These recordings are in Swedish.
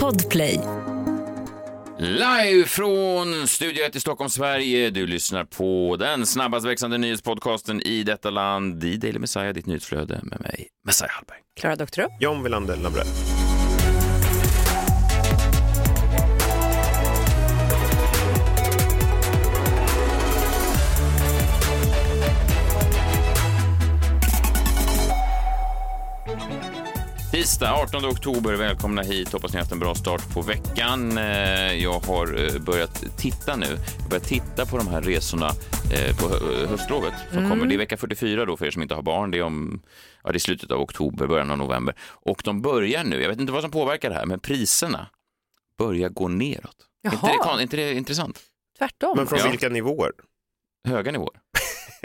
Podplay. Live från Studio 1 i Stockholm, Sverige. Du lyssnar på den snabbast växande nyhetspodcasten i detta land, The Daily Messiah, ditt nyhetsflöde med mig, Messiah Hallberg. Klara Doktorow. John Wilander Lambrell. Tisdag 18 oktober, välkomna hit. Hoppas ni har haft en bra start på veckan. Eh, Jag har eh, börjat titta nu. Jag har börjat titta på de här resorna eh, på hö- höstlovet som kommer. Det är vecka 44 då för er som inte har barn. Det är om ja, det är slutet av oktober, början av november. Och de börjar nu, jag vet inte vad som påverkar det här, men priserna börjar gå neråt. Är inte, det, Jaha. är inte det intressant? Tvärtom. Men från Ja. vilka nivåer? Höga nivåer.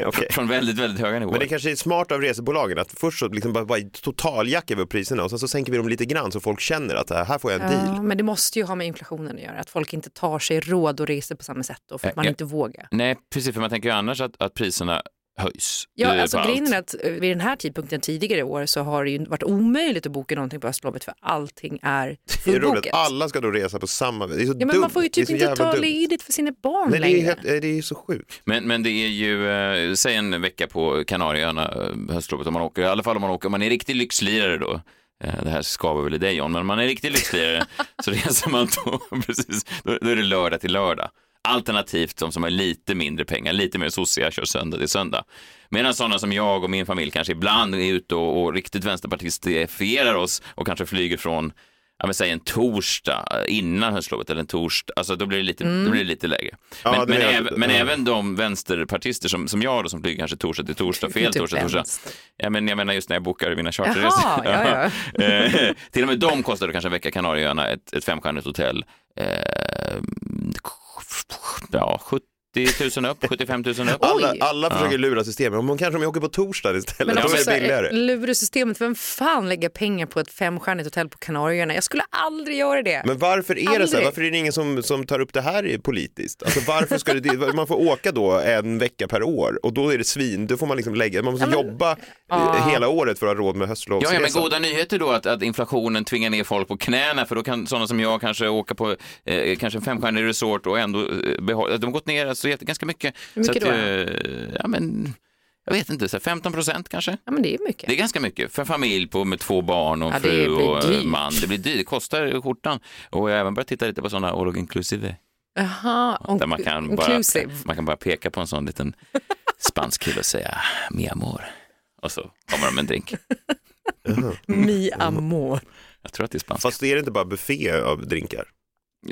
Okej. Från väldigt, väldigt höga nivåer. Men det kanske är smart av resebolagen att först så liksom bara, bara totaljackar vi upp priserna och sen så sänker vi dem lite grann så folk känner att här får jag en deal. Ja, men det måste ju ha med inflationen att göra, att folk inte tar sig råd och reser på samma sätt då, för att Eh, man ja. inte vågar. Nej, precis, för man tänker ju annars att, att priserna höjs. Ja, alltså grejen är att vid den här tidpunkten tidigare i år så har det ju varit omöjligt att boka någonting på höstlovet för allting är Det är roligt, fullbokat. alla ska då resa på samma, det är så Ja, men dumt. man får ju typ inte ta dumt. ledigt för sina barn Nej, det är, längre. helt, det är ju så sjukt. Men, men det är ju, eh, säg en vecka på Kanarieöarna eh, höstlovet om man åker, i alla fall om man åker, om man är riktig lyxlirare då. Eh, Det här skaver väl i dig John, men om man är riktig lyxlirare så reser man då, precis, då, då är det lördag till lördag. Alternativt de som har lite mindre pengar, lite mer sossiga, kör söndag till söndag. Medan sådana som jag och min familj kanske ibland är ute och, och riktigt vänsterpartistifierar oss och kanske flyger från ja, men säg en torsdag eh, innan höstlovet eller en torsdag, alltså då blir det lite, då blir det lite lägre. Ja, Men, men, även, men ja. även de vänsterpartister som, som jag då, som flyger kanske torsdag till torsdag, fel Typ torsdag till torsdag. Ja, men jag menar just när jag bokar mina charterresor. Ja, ja. Eh, till och med de kostar då kanske en vecka Kanarieöarna, ett, ett femstjärnigt hotell. Eh, ja, 70 000 upp, 75 000 upp. Alla, alla försöker lura systemet, om man kanske om jag åker på torsdag istället, Men då är det billigare. luresystemet, vem fan lägger pengar på ett femstjärnigt hotell på Kanarieöarna? Jag skulle aldrig göra det. Men varför är det så? här? Aldrig. Varför är det ingen som, som tar upp det här i- politiskt? Alltså varför ska det, man får åka då en vecka per år och då är det svin, då får man liksom lägga, man måste Ja, men- jobba Ja. eh, hela året för att ha råd med Ja, höstlovsresan. ja, men goda nyheter då att, att inflationen tvingar ner folk på knäna för då kan sådana som jag kanske åka på eh, kanske en femstjärnig resort och ändå eh, behålla, de har gått ner jätte- ganska mycket. Hur mycket så då? att, eh, ja, men, jag vet inte, så här 15 procent kanske? Ja, men det är mycket. Det är ganska mycket för en familj på, med två barn och Ja, det fru och eh, dyrt. man. Det blir dyrt, det kostar skjortan. Och jag har även börjat titta lite på sådana all inclusive. Jaha, Där man kan, bara, man kan bara peka på en sån liten spansk kille och säga mi amor. Och så kommer de med en drink. Mi amor. Jag tror att det är spansk. Fast det är inte bara buffé av drinkar.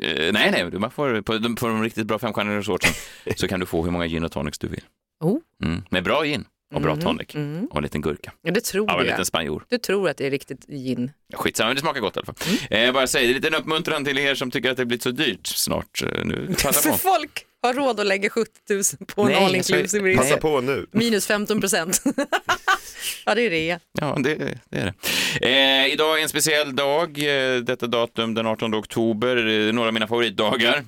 Eh, nej, nej, du- man får, på, de, på de riktigt bra femstjärniga resorten så kan du få hur många gin och tonics du vill. Oh. Mm. Med bra gin och bra Mhm, tonic mm. och en liten gurka. Ja, det tror Ja, en liten spanjor. Du tror att det är riktigt gin. Skitsamma, men det smakar gott i alla fall. Mm. Eh, bara säg, det är en liten uppmuntran till er som tycker att det blivit så dyrt snart. Eh, Nu, passa För på. folk har råd att lägga 70 000 på en Nej, all inclusive resa. Passa på nu. Minus 15 procent. ja, det är det. Ja, det, det är det. Eh, idag är en speciell dag, eh, detta datum den 18 oktober, eh, några av mina favoritdagar.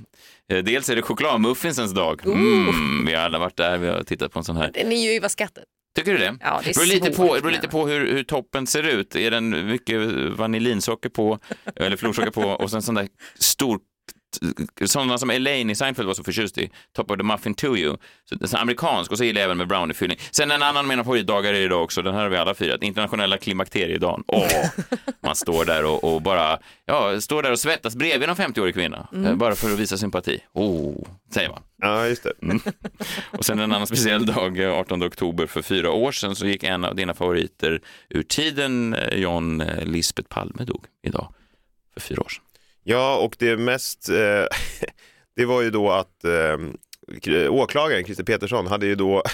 Eh, dels är det chokladmuffinsens dag. Mm, vi har alla varit där, vi har tittat på en sån här. Den är ju i skatten. Tycker du det? Ja, det är beror lite på, beror lite på hur, hur toppen ser ut. Är den mycket vanillinsocker på, eller florsocker på och sen sån där stor sådana som Elaine i Seinfeld var så förtjust i, Top of the Muffin to you. Så det är så amerikansk och så gillar jag även med browniefyllning. Sen en annan mina favoritdagar är idag också, den här har vi alla firat, internationella klimakteriedagen. Åh, man står där och, och bara, ja, står där och svettas bredvid en 50-årig kvinna, eh, bara för att visa sympati. Oh, säger man. Ja, just det. Mm. Och sen en annan speciell dag, eh, 18 oktober för fyra år sedan, så gick en av dina favoriter ur tiden, eh, John eh, Lisbeth Palme dog idag för fyra år sedan. Ja, och det mest, eh, det var ju då att eh, åklagaren Christer Petersson hade ju då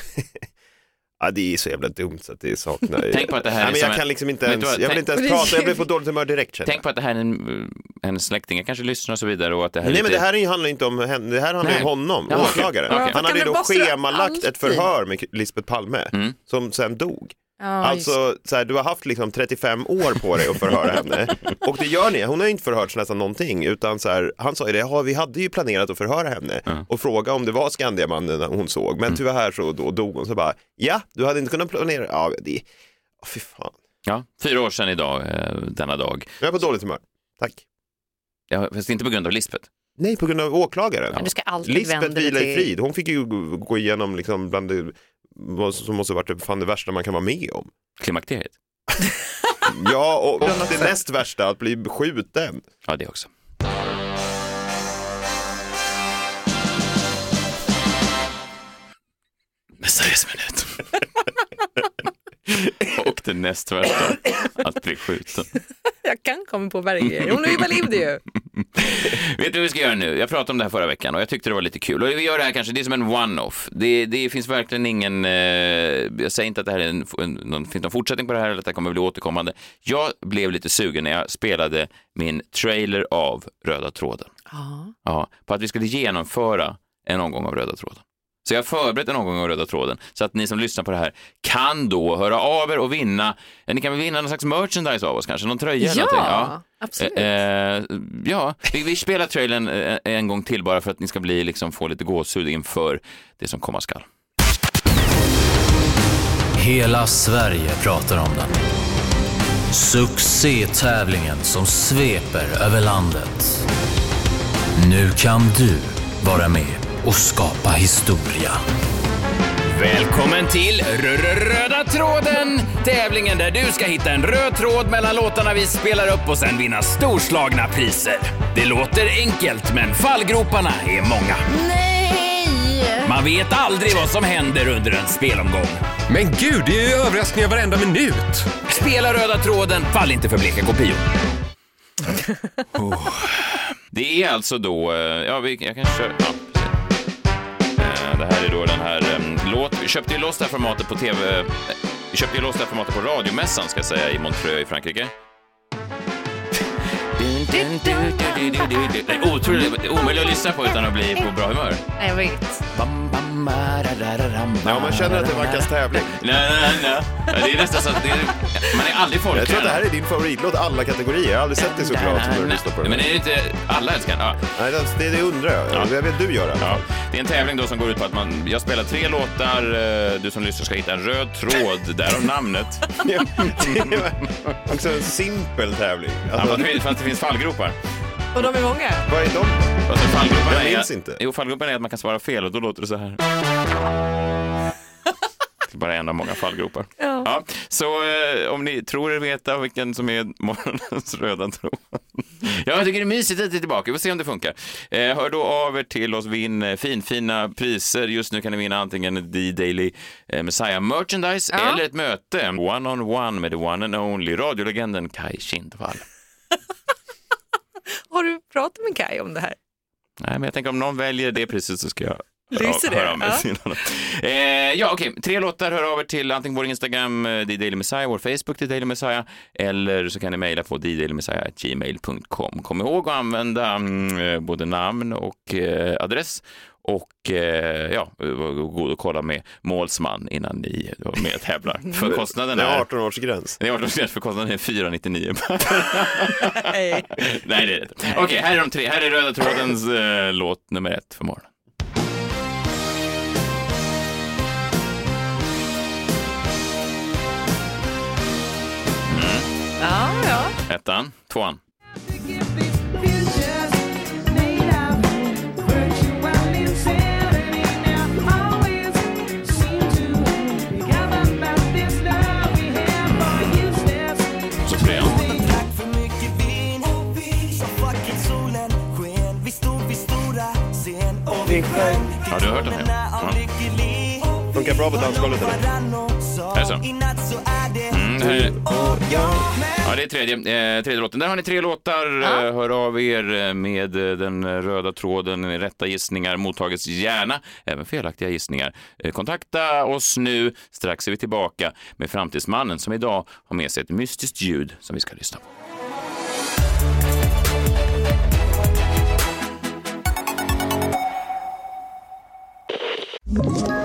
Ja, det är så jävla dumt så att det saknar Tänk på att det här är Nej, men Jag en- kan liksom inte ens, vad, jag vill tänk- inte ens prata, jag blir på dåligt humör direkt känner Tänk på att det här är en, en släkting, jag kanske lyssnar och så vidare och att det här Nej men lite... det här är handlar inte om henne, det här handlar ju Nej. om honom, Ja, åklagaren. Okej. Han Kan hade ju då schemalagt ett alltid? förhör med Lisbeth Palme Mm. som sen dog. Ja, Alltså, så här, du har haft liksom 35 år på dig att förhöra henne och det gör ni. Hon har ju inte förhörts nästan någonting utan så här, han sa ju det, ja, vi hade ju planerat att förhöra henne och fråga om det var Skandiamannen hon såg, men tyvärr så då dog hon. Så bara, ja, du hade inte kunnat planera, ja, det, oh, fy fan. Ja, fyra år sedan idag, eh, denna dag. Jag är på dåligt humör. Tack. Ja, fast inte på grund av Lisbeth. Nej, på grund av åklagaren. Men du ska alltid Lisbeth vilar i frid. Hon fick ju gå igenom liksom bland det som måste varit det, fan det värsta man kan vara med om. Klimakteriet. Ja, och det näst värsta, att bli skjuten. Ja, det också. Messiahs minut. Det näst värsta, att bli skjuten. Jag kan komma på varje grej. Hon överlevde ju. Vet du vad vi ska göra nu? Jag pratade om det här förra veckan och jag tyckte det var lite kul. Och vi gör det här kanske, det är som en one-off. Det, det finns verkligen ingen, eh, jag säger inte att det här är en, en, någon, finns någon fortsättning på det här eller att det kommer bli återkommande. Jag blev lite sugen när jag spelade min trailer av Röda tråden. Ja. Ja, på att vi skulle genomföra en omgång av Röda tråden. Så jag har förberett en omgång av Röda tråden så att ni som lyssnar på det här kan då höra av er och vinna, ja, ni kan väl vinna någon slags merchandise av oss kanske, någon tröja eller någonting. Ja, absolut. Eh, eh, ja, vi, vi spelar trailern eh, en gång till bara för att ni ska bli, liksom, få lite gåshud inför det som komma skall. Hela Sverige pratar om den. Succétävlingen som sveper över landet. Nu kan du vara med och skapa historia. Välkommen till Röda tråden! Tävlingen där du ska hitta en röd tråd mellan låtarna vi spelar upp och sen vinna storslagna priser. Det låter enkelt, men fallgroparna är många. Nej! Man vet aldrig vad som händer under en spelomgång. Men gud, det är ju överraskningar varenda minut. Spela Röda tråden, fall inte för bleka kopior. Oh. Det är alltså då, eh, ja, vi, jag kan köra, ja, Det här är då den här um, låt, vi köpte ju loss det här formatet på tv, eh, vi köpte ju loss det här formatet på radiomässan ska jag säga i Montreux i Frankrike. Det är otroligt, omöjligt att lyssna på utan att bli på bra humör. Nej, jag vet. Ja, man känner att det vankas tävling. Nej, nej, nej. Ja, Det är nästan så att det är, man är aldrig folklig. Jag tror att det här är din favoritlåt alla kategorier. Jag har aldrig sett det så glad som när du lyssnar på Men den. är det inte, alla älskar den? Ja. Nej, det, undrar jag. Ja. Det vill du göra. Ja, det är en tävling då som går ut på att man, jag spelar tre låtar, eh, du som lyssnar ska hitta en röd tråd, därav namnet. det är också en simpel tävling. Ja, Alltså, det, fast det finns fallgropar. Och de är många. vad är de? Alltså, fallgroparna Jag är, minns inte. Jo, fallgroparna är att man kan svara fel och då låter det så här. Det är bara en av många fallgropar. Ja. så eh, om ni tror er veta vilken som är morgonens röda tråd. Ja, jag tycker det är mysigt att det är tillbaka. Vi får se om det funkar. Eh, hör då av er till oss, vinn eh, finfina priser. Just nu kan ni vinna antingen The Daily eh, Messiah Merchandise Ja. eller ett möte one-on-one med the one and only radiolegenden Kai Kindvall. Har du pratat med Kai om det här? Nej, men jag tänker om någon väljer det priset så ska jag Lyser det? höra av mig Ja. Eh, ja, okej. Tre låtar, hör av er till antingen vår Instagram, eh, The Daily Messiah, vår Facebook, The Daily Messiah, eller så kan ni mejla på thedailymessiah.gmail.com. Kom ihåg att använda mm, eh, både namn och eh, adress och eh, ja, var god och kolla med målsman innan ni är med och tävlar. För kostnaden Det är är 18-årsgräns. det är 18 för kostnaden är 499. Nej. Det är det inte. Okej, här är de tre. Här är Röda trådens eh, låt nummer ett för morgonen. Ja, ja. Ettan, tvåan. Funkar bra på dansgolvet eller? Är det så? Mm, det här är... Ja, det är tredje, eh, tredje låten. Där har ni tre låtar. Ja. Eh, hör av er eh, med eh, den röda tråden. Rätta gissningar mottages gärna, även felaktiga gissningar. Kontakta oss nu. Strax är vi tillbaka med Framtidsmannen som idag har med sig ett mystiskt ljud som vi ska lyssna på. Ett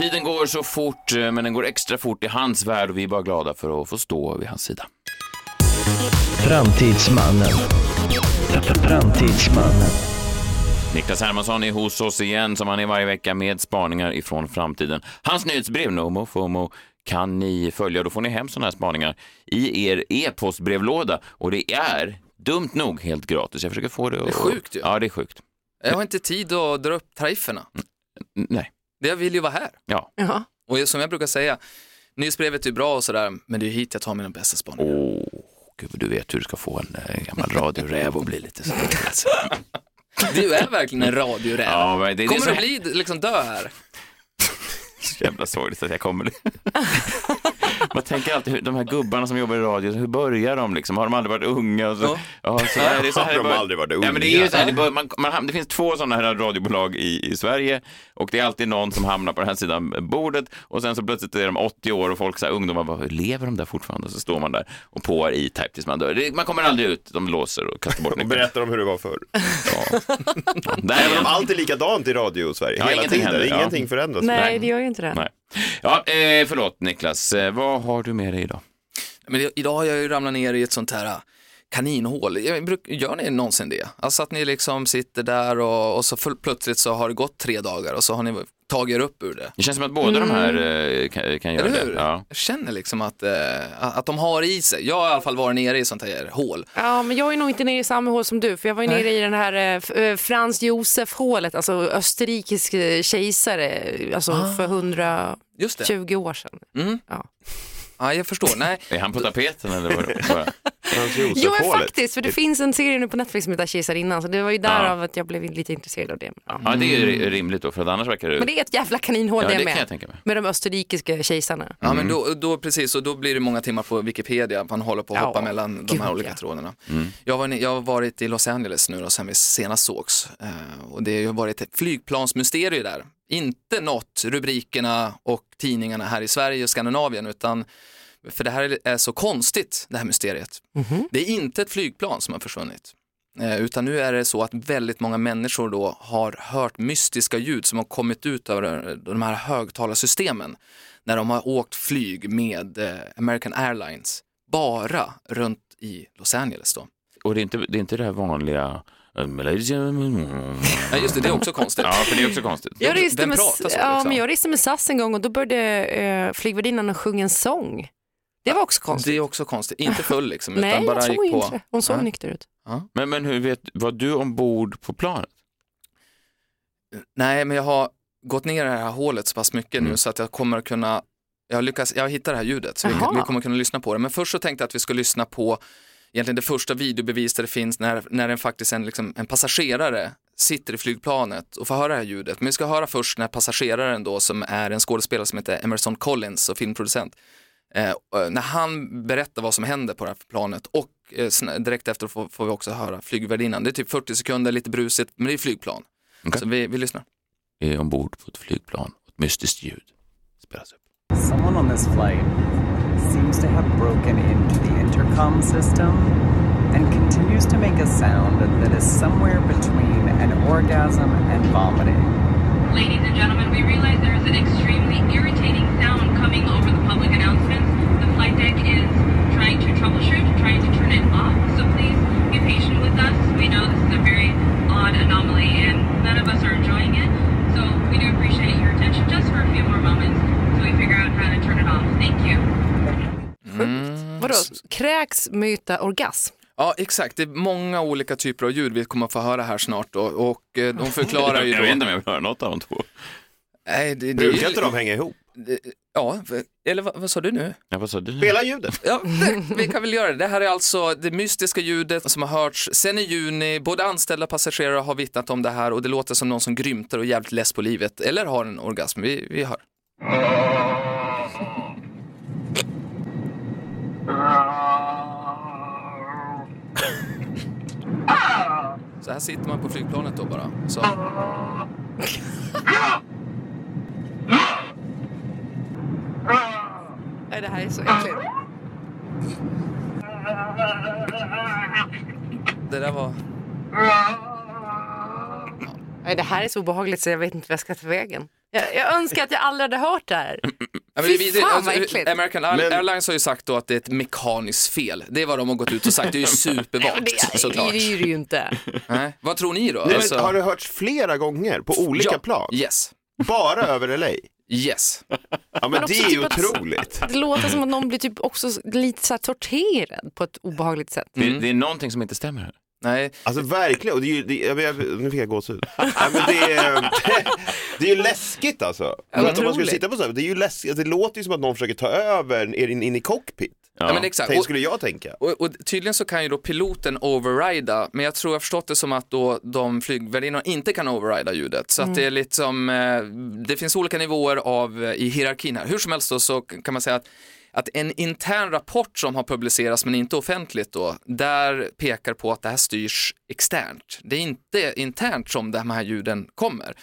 Tiden går så fort, eh, men den går extra fort i hans värld och vi är bara glada för att få stå vid hans sida. Framtidsmannen. Framtidsmannen. Niklas Hermansson är hos oss igen, som han är varje vecka, med spaningar ifrån framtiden. Hans nyhetsbrev, Nomo FOMO, kan ni följa. Då får ni hem sådana här spaningar i er e-postbrevlåda. Och det är, dumt nog, helt gratis. Jag försöker få det att... Det är sjukt ju. Ja, det är sjukt. Jag har inte tid att dra upp tarifferna. N- Nej. Jag vill ju vara här. Ja. Ja. Och som jag brukar säga, nyhetsbrevet är bra och sådär, men det är hit jag tar mina bästa spaningar. Åh, gud, du vet hur du ska få en eh, gammal radioräv och bli lite så. Du är verkligen en radioräv. Ja, men det är Kommer så du bli, liksom dö här? Så jävla sorgligt att jag kommer. Man tänker alltid, hur, de här gubbarna som jobbar i radio, hur börjar de liksom? Har de aldrig varit unga? Så, Ja. ja. så här, det är så här de aldrig varit Ja, men det, är ju unga? så här, det, bör, man, man, det finns två sådana här radiobolag i, i Sverige och det är alltid någon som hamnar på den här sidan bordet och sen så plötsligt är de 80 år och folk, så här, ungdomar, bara, lever de där fortfarande? Och så står man där och påar i type tills man dör. Det, man kommer aldrig ut, de låser och kastar bort Och nyckeln. berättar om hur det var förr. Ja. Där är Även om en. allt är likadant i radio-Sverige, Ja, hela ingenting tiden. händer, ja. Ingenting förändras. Nej, det gör ju inte det. Nej. Ja, eh, förlåt Niklas, eh, vad har du med dig idag? Men idag har jag ju ramlat ner i ett sånt här eh, kaninhål. Gör ni någonsin det? Alltså att ni liksom sitter där och, och så full, plötsligt så har det gått tre dagar och så har ni tagit er upp ur det. Det känns som att båda de här eh, kan, kan göra Eller hur? det. Ja. Jag känner liksom att, eh, att de har i sig. Jag har i alla fall varit nere i sånt här hål. Ja, men jag är nog inte nere i samma hål som du, för jag var ju nere i den här eh, eh, Franz Josef-hålet, alltså österrikisk eh, kejsare, alltså för 120 Just det. år sedan. Mm. Ja. Ja, jag förstår. Nej, Är han på tapeten eller vad Jo, men faktiskt, för det finns en serie nu på Netflix som heter Kejsarinnan, så det var ju därav att jag blev lite intresserad av det. Ja. Ja, det är ju ri- rimligt då, för att annars verkar det... Men det är ett jävla kaninhål ja, det det med. kan jag tänka mig. Med de österrikiska kejsarna. Ja, men då, då precis, och då blir det många timmar på Wikipedia, man håller på att Ja, hoppa mellan de här olika ja. trådarna. Jag, var, jag har varit i Los Angeles nu då, sen vi senast sågs eh, och det har varit ett flygplansmysterium där. Inte något rubrikerna och tidningarna här i Sverige och Skandinavien, utan för det här är- så konstigt, det här mysteriet. Det är inte ett flygplan som har försvunnit. Eh, Utan nu är det så att väldigt många människor då har hört mystiska ljud som har kommit ut över de här högtalarsystemen när de har åkt flyg med eh, American Airlines bara runt i Los Angeles då. Och det är inte det, är inte det här vanliga... Ja just det, det är också konstigt. Ja, för det är också konstigt. Jag reste, med, så, ja, liksom? men jag reste med SAS en gång och då började eh, flygvärdinnan att sjunga en sång. Det var också konstigt. Det är också konstigt, inte full liksom, Nej, utan bara jag såg gick inte på. Hon såg Ja. nykter ut. Men, men hur vet... Var du ombord på planet? Nej, men jag har gått ner i det här hålet så pass mycket Mm. nu så att jag kommer att kunna, jag har lyckats, jag har hittat det här ljudet så vi, vi kommer kunna lyssna på det. Men först så tänkte jag att vi ska lyssna på egentligen det första videobevis där det finns när, när en faktiskt en, liksom, en passagerare sitter i flygplanet och får höra det här ljudet. Men vi ska höra först när passageraren då som är en skådespelare som heter Emerson Collins och filmproducent. Eh, och när han berättar vad som händer på det här planet och eh, direkt efter får, får vi också höra flygvärdinnan. Det är typ 40 sekunder, lite brusigt, men det är flygplan. Okej. Så vi, vi lyssnar. Är ombord på ett flygplan och ett mystiskt ljud spelas upp. Someone on this flight seems to have broken into the intercom system and continues to make a sound that is somewhere between an orgasm and vomiting. Ladies and gentlemen, we realize there is an extremely irritating sound coming over the public announcements. The flight deck is trying to troubleshoot, trying to turn it off, so please be patient with us. We know this is a very odd anomaly and none of us are enjoying it, so we do appreciate your attention just for a few more moments until we figure out how to turn it off. Thank you. Vadå, kräks, myta, orgasm? Ja, exakt. Det är många olika typer av ljud vi kommer att få höra här snart då. och eh, de förklarar ju Jag vet inte då. om jag vill höra något av de två. Nej, det, det Brukar inte de hänga ihop? det- Ja, eller vad, vad sa du nu? Ja, vad sa du? Spela ljudet. Ja, det, vi kan väl göra det. Det här är alltså det mystiska ljudet som har hörts sen i juni. Både anställda och passagerare har vittnat om det här och det låter som någon som grymtar och jävligt less på livet eller har en orgasm. Vi, vi hör. här sitter man på flygplanet då bara. Så. Nej, det här är så äckligt. Det där var... Nej, det här är så obehagligt så jag vet inte vad jag ska ta vägen. Jag, jag önskar att jag aldrig hade hört det här. Ja, men Fy fan, alltså, vad äckligt. American Air- Airlines har ju sagt då att det är ett mekaniskt fel. Det är vad de har gått ut och sagt. Det är ju supervagt såklart. Det är det ju inte. Nej. Vad tror ni då? Nej, Alltså- men, har det hörts flera gånger på olika Ja, plan? Yes. Bara över LA? Yes. Ja men, Men det är ju typ att- otroligt. Det låter som att någon blir typ också lite så här torterad på ett obehagligt sätt. Det, det är någonting som inte stämmer här. Nej. Alltså verkligen, och det är ju, det, jag, jag, nu fick jag gåshud. Nej, men det, är, det är ju läskigt alltså. Att om man skulle sitta på så här, det är ju läskigt, det låter ju som att någon försöker ta över er in, in i cockpit. Ja, men exakt. Tänk, Och- skulle jag tänka. Och, och tydligen så kan ju då piloten overrida, men jag tror jag har förstått det som att då de flygvärdinnorna inte kan overrida ljudet. Så att det är liksom, eh, det finns olika nivåer av eh, i hierarkin här. Hur som helst då så kan man säga att att en intern rapport som har publicerats men inte offentligt då, där pekar på att det här styrs externt. Det är inte internt som de här ljuden kommer.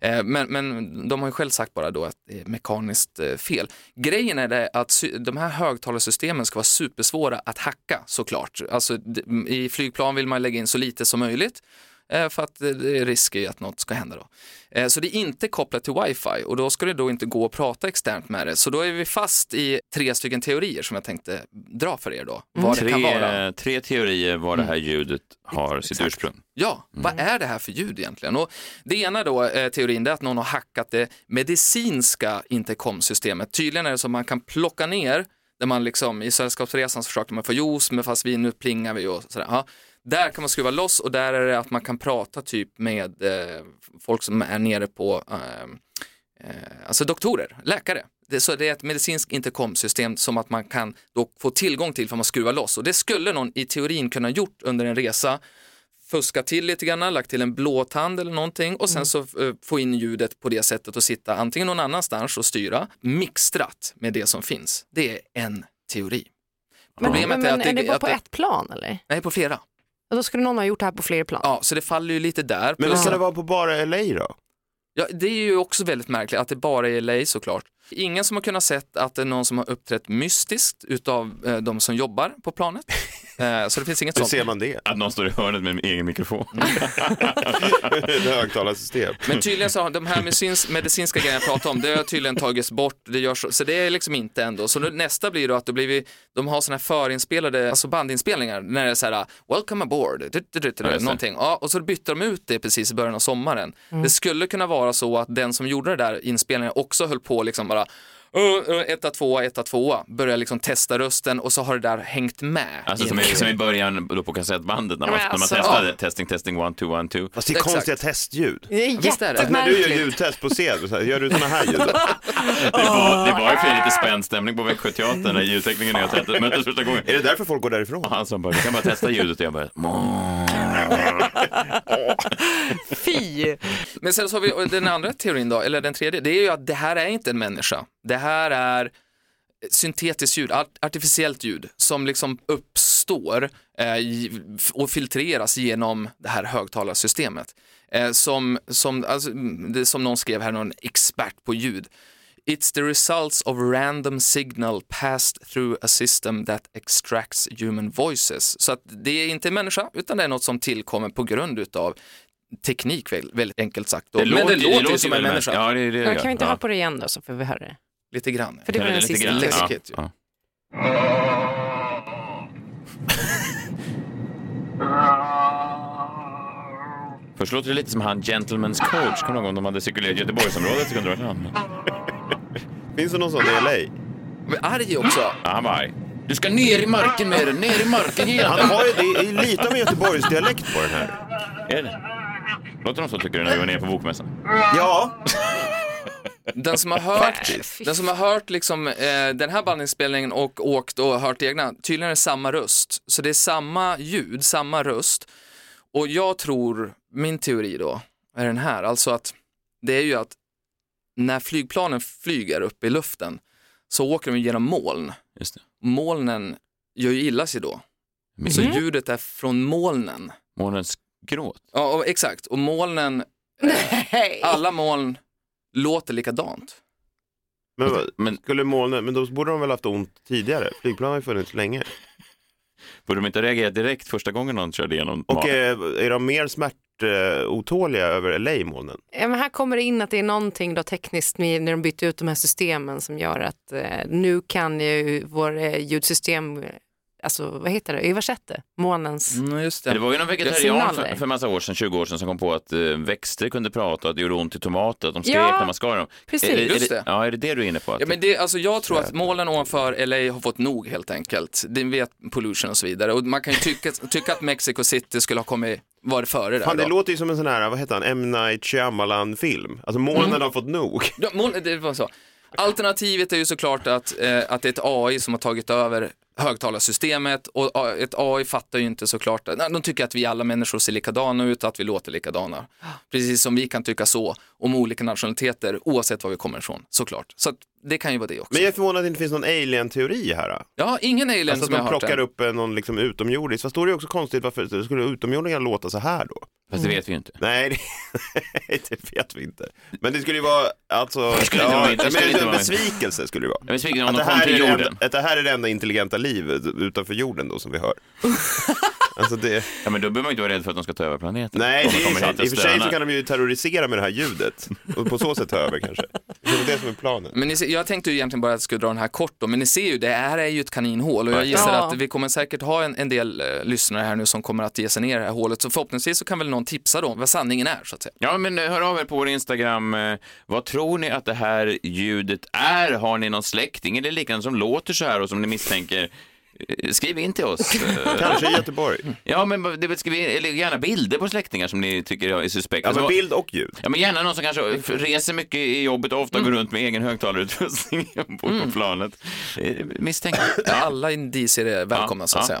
Eh, Men, men de har ju själv sagt bara då att det är mekaniskt eh, fel. Grejen är det att de här högtalarsystemen ska vara supersvåra att hacka såklart. Alltså i flygplan vill man lägga in så lite som möjligt för att det det är risk i att något ska hända då. Eh, Så det är inte kopplat till wifi och då ska det då inte gå att prata externt med det. Så då är vi fast i tre stycken teorier som jag tänkte dra för er då. Vad det kan vara. Tre, tre teorier var det här ljudet har sitt ursprung. Ja, vad är det här för ljud egentligen? Och det ena då, eh, teorin, det är att någon har hackat det medicinska intercomsystemet. Tydligen är det så att man kan plocka ner, där man liksom i Sällskapsresan så försökte man få juice, men fast vi nu plingar vi och sådär. Ja. Där kan man skruva loss och där är det att man kan prata typ med eh, folk som är nere på, eh, eh, alltså doktorer, läkare. Det, så det är ett medicinskt intercomsystem som att man kan då få tillgång till för man skruvar loss och det skulle någon i teorin kunna gjort under en resa fuska till lite grann, lagt till en blåtand eller någonting och sen så eh, få in ljudet på det sättet och sitta antingen någon annanstans och styra, mixtrat med det som finns. Det är en teori. Men, men, men är det bara att på ett plan eller? Nej, på flera. Och då skulle någon ha gjort det här på fler plan? Ja, så det faller ju lite där. Men ska att- det vara på bara LA då? Ja, det är ju också väldigt märkligt att det bara är LA såklart. Ingen som har kunnat sett att det är någon som har uppträtt mystiskt utav eh, de som jobbar på planet. Eh, så det finns inget Hur sånt. ser man det? Att någon står i hörnet med en egen mikrofon. Ett högtalarsystem. Men tydligen så har de här medicins, medicinska grejerna jag pratar om, det har tydligen tagits bort, det görs, så, så det är liksom inte ändå. Så nu, nästa blir då att då blir vi, de har sådana här förinspelade, alltså bandinspelningar, när det är så här, welcome aboard, du, du, du, du, Ja, just det. någonting. Ja, och så bytte de ut det precis i början av sommaren. Det skulle kunna vara så att den som gjorde det där inspelningen också höll på liksom bara Uh, uh, etta, tvåa, etta, tvåa, börjar liksom testa rösten och så har det där hängt med. Alltså som i, som i början då på kassettbandet när Ja, man, när man alltså- testade testing, testing, one, two, one, two. Fast det är Exakt. konstiga testljud. Det är det. När du gör jättemärkligt. ljudtest på scen, så här, gör du sådana här ljud? Det var, det var ju för lite spänd stämning på Växjöteatern när ljudteknikern och jag möttes första gången. Är det därför folk går därifrån? Han sa bara, du kan bara testa ljudet och jag bara, Fy! Men sen så har vi den andra teorin då, eller den tredje, det är ju att det här är inte en människa. Det här är syntetiskt ljud, artificiellt ljud som liksom uppstår eh, och filtreras genom det här högtalarsystemet. Eh, som, som, alltså, det, som någon skrev här, någon expert på ljud. It's the results of random signal passed through a system that extracts human voices. Så att det är inte en människa, utan det är något som tillkommer på grund utav teknik, väl- väldigt enkelt sagt. Då. Men det låter ju som en människa, Ja, det är det. Men kan vi inte ja. ha på det igen då så får vi höra det? lite grann. För det var Ja, den sista. Läskigt ju. Ja. Först låter det lite som han Gentleman's coach. Kommer du ihåg om de hade cirkulerat i Göteborgsområdet så kunde det varit han. Finns det någon sån i LA? Men arg också. Ja, han var arg. Du ska ner i marken med den, ner i marken igen. Han har ju, det är lite av en Göteborgsdialekt på den här. Är det? Låter de så tycker du när vi var nere på bokmässan? Ja, Den som har hört, den som har hört liksom, eh, den här bandinspelningen och åkt och hört egna, tydligen är det samma röst. Så det är samma ljud, samma röst. Och jag tror, min teori då, är den här, alltså att det är ju att när flygplanen flyger upp i luften så åker de genom moln. Just det. Molnen gör ju illa sig då. Så ljudet är från molnen. Månens gråt. Ja, och, exakt. Och molnen, Nej. alla moln låter likadant. Men, vad- skulle molnen, men då borde de väl haft ont tidigare? Flygplan har ju funnits länge. Borde de inte reagera direkt första gången någon körde igenom Och mat? eh, är de mer smärtotåliga över LA-molnen? Ja, men här kommer det in att det är någonting då tekniskt med, när de bytte ut de här systemen som gör att eh, nu kan ju vår eh, ljudsystem, alltså vad heter det, översätta månens Mm, just Det var ju någon vegetarian för, för massa år sedan, 20 år sedan, som kom på att eh, växter kunde prata och att det gjorde ont i tomater, att de skrek Ja, när man skar dem. precis. Är, är, Just det, det. ja, är det det du är inne på? Att Ja, men det, alltså jag tror att målen ovanför LA har fått nog helt enkelt. Det vet pollution och så vidare. Och man kan ju tycka, tycka att Mexico City skulle ha kommit, varit före där. Fan, det då. låter ju som en sån här, vad heter han, M. Night Shyamalan-film. Alltså molnen Mm. har fått nog. Ja, mål, det var så. Alternativet är ju såklart att, eh, att det är ett AI som har tagit över högtalarsystemet och ett AI fattar ju inte såklart, de tycker att vi alla människor ser likadana ut att vi låter likadana. Precis som vi kan tycka så om olika nationaliteter oavsett var vi kommer ifrån, såklart. Så att det kan ju vara det också. Men jag är förvånad att det inte finns någon alien-teori här. Då. Ja, ingen alien Alltså som att jag de har hört plockar än. upp eh, någon liksom utomjordisk. Fast då är det också konstigt varför skulle utomjordingar låta så här då? Fast det vet vi ju inte. Nej, det, det vet vi inte. Men det skulle ju vara, alltså, skulle inte vara- det men skulle inte en vara- besvikelse skulle det vara. En besvikelse om att de det, kom här till är det jorden. enda, att det här är det enda intelligenta livet utanför jorden då som vi hör. alltså det... Ja, men då behöver man inte vara rädd för att de ska ta över planeten. Nej, Om de det är kommer sant. hit och I och för sig så stönar. kan de ju terrorisera med det här ljudet och på så sätt ta över kanske. Det är väl det som är planen. Men ni ser, jag tänkte ju egentligen bara att jag skulle dra den här kort då, men ni ser ju, det här är ju ett kaninhål och jag gissar Ja. att vi kommer säkert ha en, en del eh, lyssnare här nu som kommer att ge sig ner i det här hålet, så förhoppningsvis så kan väl någon tipsa då vad sanningen är så att säga. Ja, men eh, hör av er på vår Instagram. Eh, Vad tror ni att det här ljudet är? Har ni någon släkting eller liknande som låter så här och som ni misstänker? Eh, Skriv in till oss. Kanske i Göteborg. Ja, men det vill skriv in, eller gärna bilder på släktingar som ni tycker är suspekta. Ja, men Alltså, bild och ljud. Ja, men gärna någon som kanske reser mycket i jobbet och ofta Mm. går runt med egen högtalarutrustning på, på planet. Eh, Misstänk. Ja. Alla indicier är välkomna Ja, så att ja. säga.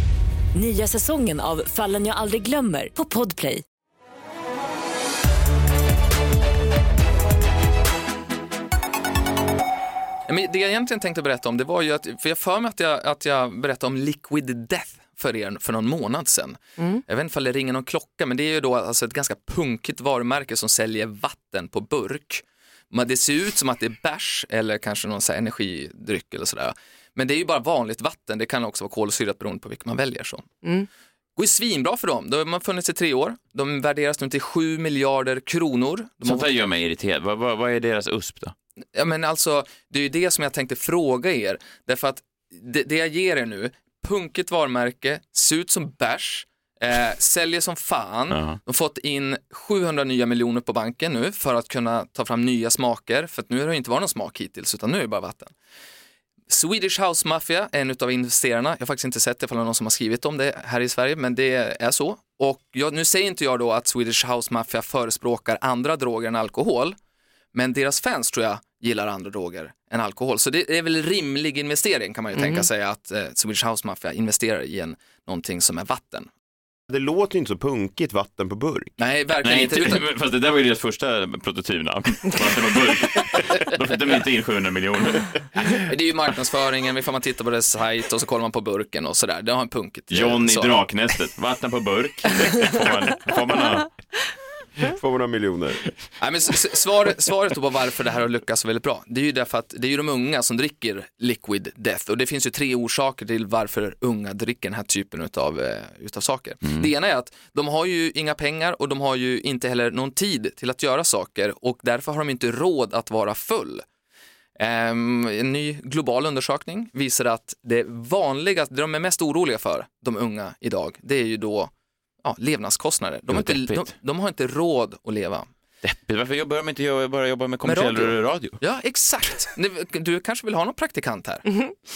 Nya säsongen av Fallen jag aldrig glömmer på Podplay. Men det jag egentligen tänkte berätta om det var ju att, för jag för mig att jag, att jag berättade om Liquid Death för er för någon månad sedan. Jag vet inte om det ringer någon klocka, men det är ju då alltså ett ganska punkigt varumärke som säljer vatten på burk. Men det ser ut som att det är bärs eller kanske någon så här energidryck eller sådär. Men det är ju bara vanligt vatten, det kan också vara kolsyrat beroende på vilket man väljer. så. Mm. går ju svinbra för dem. De har funnits i tre år. De värderas nu till 7 miljarder kronor. De Sånt där gör mig irriterad. Vad, vad, vad är deras USP då? Ja, men alltså, det är ju det som jag tänkte fråga er. Därför att det, det jag ger er nu, punkigt varumärke, ser ut som bärs, eh, säljer som fan. Ja. De har fått in 700 nya miljoner på banken nu för att kunna ta fram nya smaker. För att nu har det inte varit någon smak hittills, utan nu är det bara vatten. Swedish House Mafia är en av investerarna. Jag har faktiskt inte sett det ifall det är någon som har skrivit om det här i Sverige, men det är så. Och jag, nu säger inte jag då att Swedish House Mafia förespråkar andra droger än alkohol, men deras fans tror jag gillar andra droger än alkohol. Så det är väl rimlig investering kan man ju Mm. tänka sig att eh, Swedish House Mafia investerar i en, någonting som är vatten. Det låter ju inte så punkigt, vatten på burk. Nej, verkligen Nej, inte. Utan, fast det där var ju deras första prototypnamn. Vatten och burk. Då fick de inte in 700 miljoner. det är ju marknadsföringen, ifall man tittar på deras sajt och så kollar man på burken och sådär. Det har en punkigt. John i så. Draknästet. Vatten på burk. Får man, får man ha. 200 miljoner. Nej, men s- s- svar, svaret på varför det här har lyckats väldigt bra, det är ju därför att det är ju de unga som dricker liquid death och det finns ju tre orsaker till varför unga dricker den här typen utav, eh, utav saker. Det ena är att de har ju inga pengar och de har ju inte heller någon tid till att göra saker och därför har de inte råd att vara full. Ehm, en ny global undersökning visar att det vanligaste, det de är mest oroliga för, de unga idag, det är ju då ja, levnadskostnader. De har, inte, de, de har inte råd att leva. Deppigt. Varför jobbar de inte bara jobba med kommersiell radio? radio? Ja, exakt. Du kanske vill ha någon praktikant här?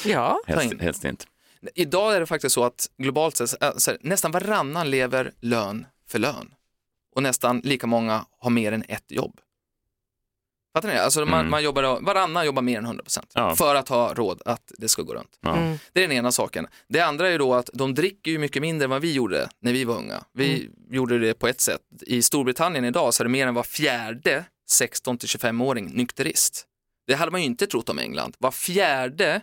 Ja. Ta Helst, helst inte. Idag är det faktiskt så att globalt sett, så här, nästan varannan lever lön för lön. och nästan lika många har mer än ett jobb. Fattar ni? Alltså man, Mm. man jobbar, varannan jobbar mer än 100% Ja. för att ha råd att det ska gå runt. Ja. Mm. Det är den ena saken. Det andra är då att de dricker ju mycket mindre än vad vi gjorde när vi var unga. Vi gjorde det på ett sätt. I Storbritannien idag så är det mer än var fjärde 16 till 25-åring nykterist. Det hade man ju inte trott om England. Var fjärde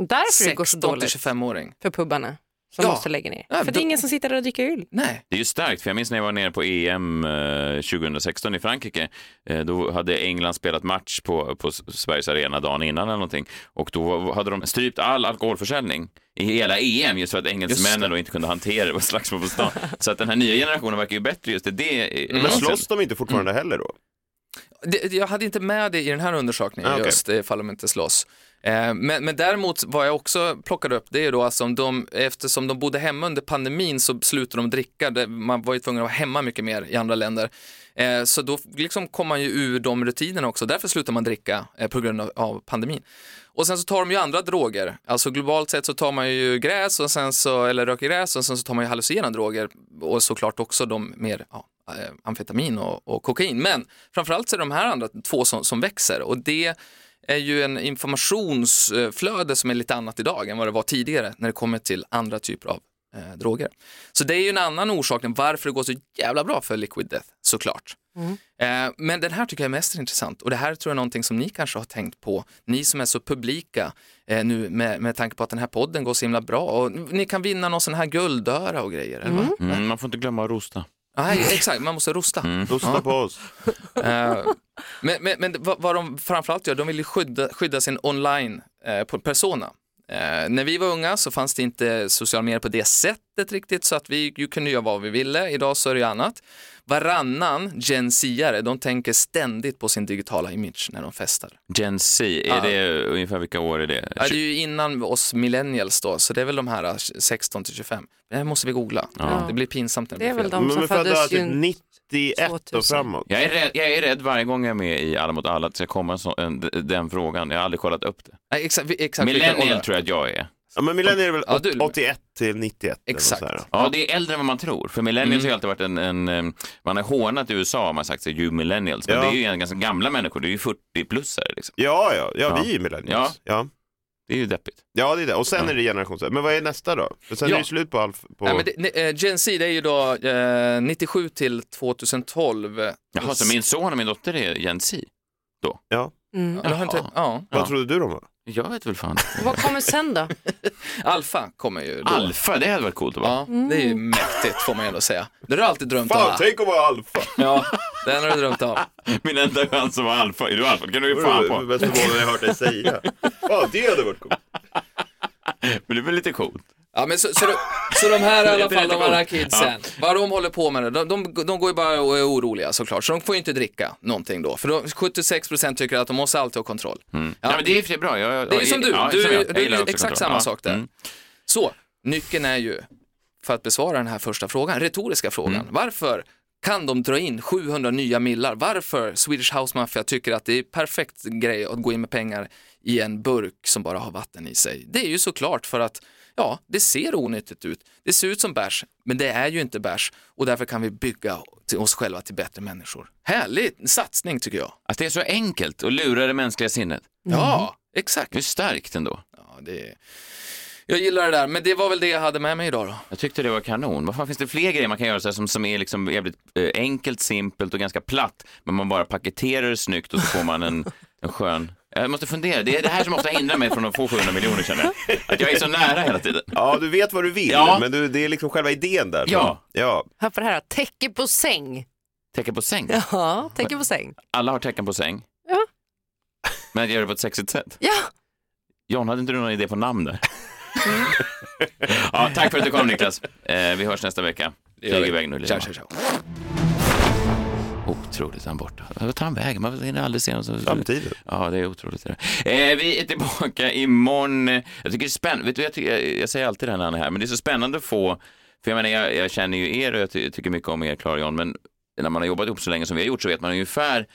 Därför det går så 16 till dåligt 25-åring. för pubbarna som Ja. måste lägga ner. Ja, för det då- är ingen som sitter där och dricker öl. Nej. Det är ju starkt, för jag minns när jag var nere på EM eh, 2016 i Frankrike. Eh, då hade England spelat match på, på Sveriges arena dagen innan eller någonting. Och då hade de strypt all alkoholförsäljning i hela EM just för att engelsmännen då inte kunde hantera det på slagsmål på stan. Så att den här nya generationen verkar ju bättre just i det. Mm. Men slåss de inte fortfarande heller då? Det, jag hade inte med det i den här undersökningen Ah, okej. just ifall de inte slåss. Eh, men, men däremot vad jag också plockade upp det är då alltså om de, eftersom de bodde hemma under pandemin så slutade de dricka, man var ju tvungen att vara hemma mycket mer i andra länder. Eh, så då liksom kom man ju ur de rutinerna också, därför slutar man dricka eh, på grund av, av pandemin. Och sen så tar de ju andra droger, alltså globalt sett så tar man ju gräs och sen så, eller röker gräs och sen så tar man ju hallucinogena droger och såklart också de mer ja, eh, amfetamin och, och kokain. Men framförallt så är det de här andra två som, som växer och det är ju en informationsflöde som är lite annat idag än vad det var tidigare när det kommer till andra typer av eh, droger. Så det är ju en annan orsak till varför det går så jävla bra för Liquid Death, såklart. Eh, men den här tycker jag är mest intressant och det här tror jag är någonting som ni kanske har tänkt på, ni som är så publika eh, nu med, med tanke på att den här podden går så himla bra och ni kan vinna någon sån här guldöra och grejer. Eller? va? Mm, man får inte glömma att rosta. Nej, exakt, man måste rosta. Rosta Ja. på oss. Eh, men men, men vad, vad de framförallt gör, de vill ju skydda, skydda sin online eh. Eh, när vi var unga så fanns det inte sociala medier på det sättet riktigt så att vi ju kunde göra vad vi ville. Idag så är det ju annat. Varannan Gen Z-are, de tänker ständigt på sin digitala image när de festar. Gen Z, är Ja. det ungefär vilka år är det? Ja, det är ju innan oss millennials då, så det är väl de här eh, 16 till 25. Det här måste vi googla. Ja. Det blir pinsamt när det, Det är blir väl fel. de Men som men föddes typ ju 91 och 2000. framåt. Jag är, rädd, jag är rädd varje gång jag är med i Alla mot alla att det ska komma en sån, en, den frågan. Jag har aldrig kollat upp det. Nej, exakt, exakt Millennial tror jag att jag är. Ja, men millennial är väl Ja, du- 81 till 91. eller Exakt. så. Ja, det är äldre än vad man tror. För millennials Mm. har ju alltid varit en, en, man har hånat i USA om man sagt sig you millennials, men Ja. det är ju ganska gamla människor, det är ju 40-plussare liksom. Ja, ja, ja, Ja. vi är millennials. Ja. Det är ju deppigt. Ja, det är det. Och sen Ja. är det generation Z. Men vad är nästa då? För sen Ja. är det slut på alf... På... Nej, men det, ne- eh, Gen Z det är ju då eh, 97 till 2012. Jaha, så min son och min dotter är Gen Z? Ja. Mm. Eller inte, ja. Vad Ja. trodde du de var? Jag vet väl fan. Vad kommer sen då? Alfa kommer ju då. Alfa, det hade varit coolt att vara. Ja, det är ju mäktigt får man ju ändå säga. Det har du alltid drömt om Fan, tänk att vara alfa! Ja, den har du drömt om. Min enda chans att vara alfa. Är du alfa? Det kan du ju fan på. det bästa målet jag hört dig säga. Fan, det hade varit coolt. Men det är väl lite coolt. Ja, men så, så, de, så de här i alla fall, de här kidsen, vad de håller på med, de, de, de går ju bara och är oroliga såklart, så de får ju inte dricka någonting då. För då, 76% tycker att de måste alltid ha kontroll. Mm. Ja, men det är sig bra. Jag, Det är som du, Ja, du, som jag. Jag du exakt kontroll. samma Ja. sak där. Mm. Så, nyckeln är ju, för att besvara den här första frågan, retoriska frågan, Mm. varför kan de dra in 700 nya millar? Varför Swedish House Mafia tycker att det är perfekt grej att gå in med pengar i en burk som bara har vatten i sig? Det är ju såklart för att Ja, det ser onyttigt ut. Det ser ut som bärs, men det är ju inte bärs och därför kan vi bygga oss själva till bättre människor. Härlig satsning tycker jag. Att det är så enkelt att lura det mänskliga sinnet. Ja, exakt. Det är starkt ändå. Ja, det... Jag gillar det där, men det var väl det jag hade med mig idag då. Jag tyckte det var kanon. Vad fan finns det fler grejer man kan göra så här, som, som är liksom jävligt eh, enkelt, simpelt och ganska platt, men man bara paketerar det snyggt och så får man en, en skön... Jag måste fundera, det är det här som ofta hindrar mig från att få 700 miljoner känner jag. Att jag är så nära hela tiden. Ja, du vet vad du vill, Ja. men du, det är liksom själva idén där. Ja. ja. Hör på det här, täcke på säng. Tecken på säng. Ja, täcke på säng. Alla har tecken på säng. Ja. Men att göra det på ett sexigt sätt. Ja, John, hade inte du någon idé på namn där? ja, tack för att du kom Niklas. Eh, vi hörs nästa vecka. Flyg iväg nu. Ciao, ciao, ciao. Otroligt han borta. Vad tar han vägen? Man hinner aldrig se honom. Samtidigt. Ja, det är otroligt. det. Eh, vi är tillbaka imorgon. Jag tycker det är spännande. Vet du, jag, tycker, jag, jag säger alltid det här när han är här, men det är så spännande att få, för jag menar, jag, jag känner ju er och jag ty, tycker mycket om er, John, men när man har jobbat ihop så länge som vi har gjort så vet man ungefär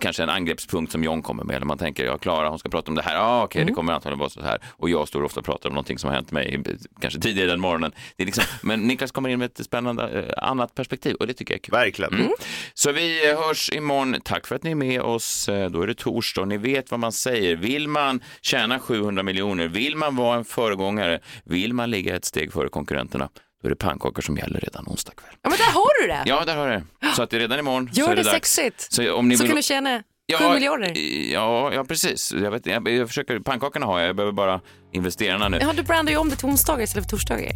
kanske en angreppspunkt som John kommer med. Eller man tänker, ja Klara hon ska prata om det här, ja ah, okej Mm. det kommer antagligen vara så här. Och jag står ofta och pratar om någonting som har hänt mig, eh, kanske tidigare den morgonen. Det är liksom, men Niklas kommer in med ett spännande eh, annat perspektiv och det tycker jag är kul. Verkligen. Mm. Så vi eh, hörs imorgon. Tack för att ni är med oss. Eh, Då är det torsdag och ni vet vad man säger. Vill man tjäna 700 miljoner, vill man vara en föregångare, vill man ligga ett steg före konkurrenterna, då är det pannkakor som gäller redan onsdag kväll. Ja men där har du det. Ja, där har du det. Så att det är redan imorgon så Gör är det det sexigt. Så, om ni Så vill... kan du tjäna Ja, 7 miljarder. Ja, ja precis. Jag, vet, jag, jag försöker, pannkakorna har jag, jag behöver bara investerarna nu. Ja, du brandar ju om det till onsdagar istället för torsdagar.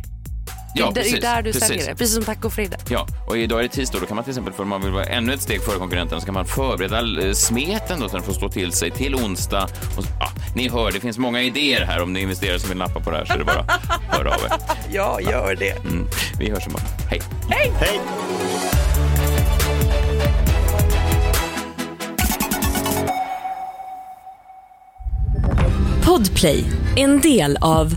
Ja, det är precis, där du precis. säljer det, precis som tacofredag. Ja, och idag är det tisdag då kan man till exempel, för om man vill vara ännu ett steg före konkurrenterna, så kan man förbereda eh, smeten då så den får stå till sig till onsdag. Och, ja, ni hör, det finns många idéer här. Om ni investerare som vill nappa på det här så är det bara att höra av er. Ja, gör det. Mm. Vi hörs imorgon. Hej! Hej! Hej! Podplay, en del av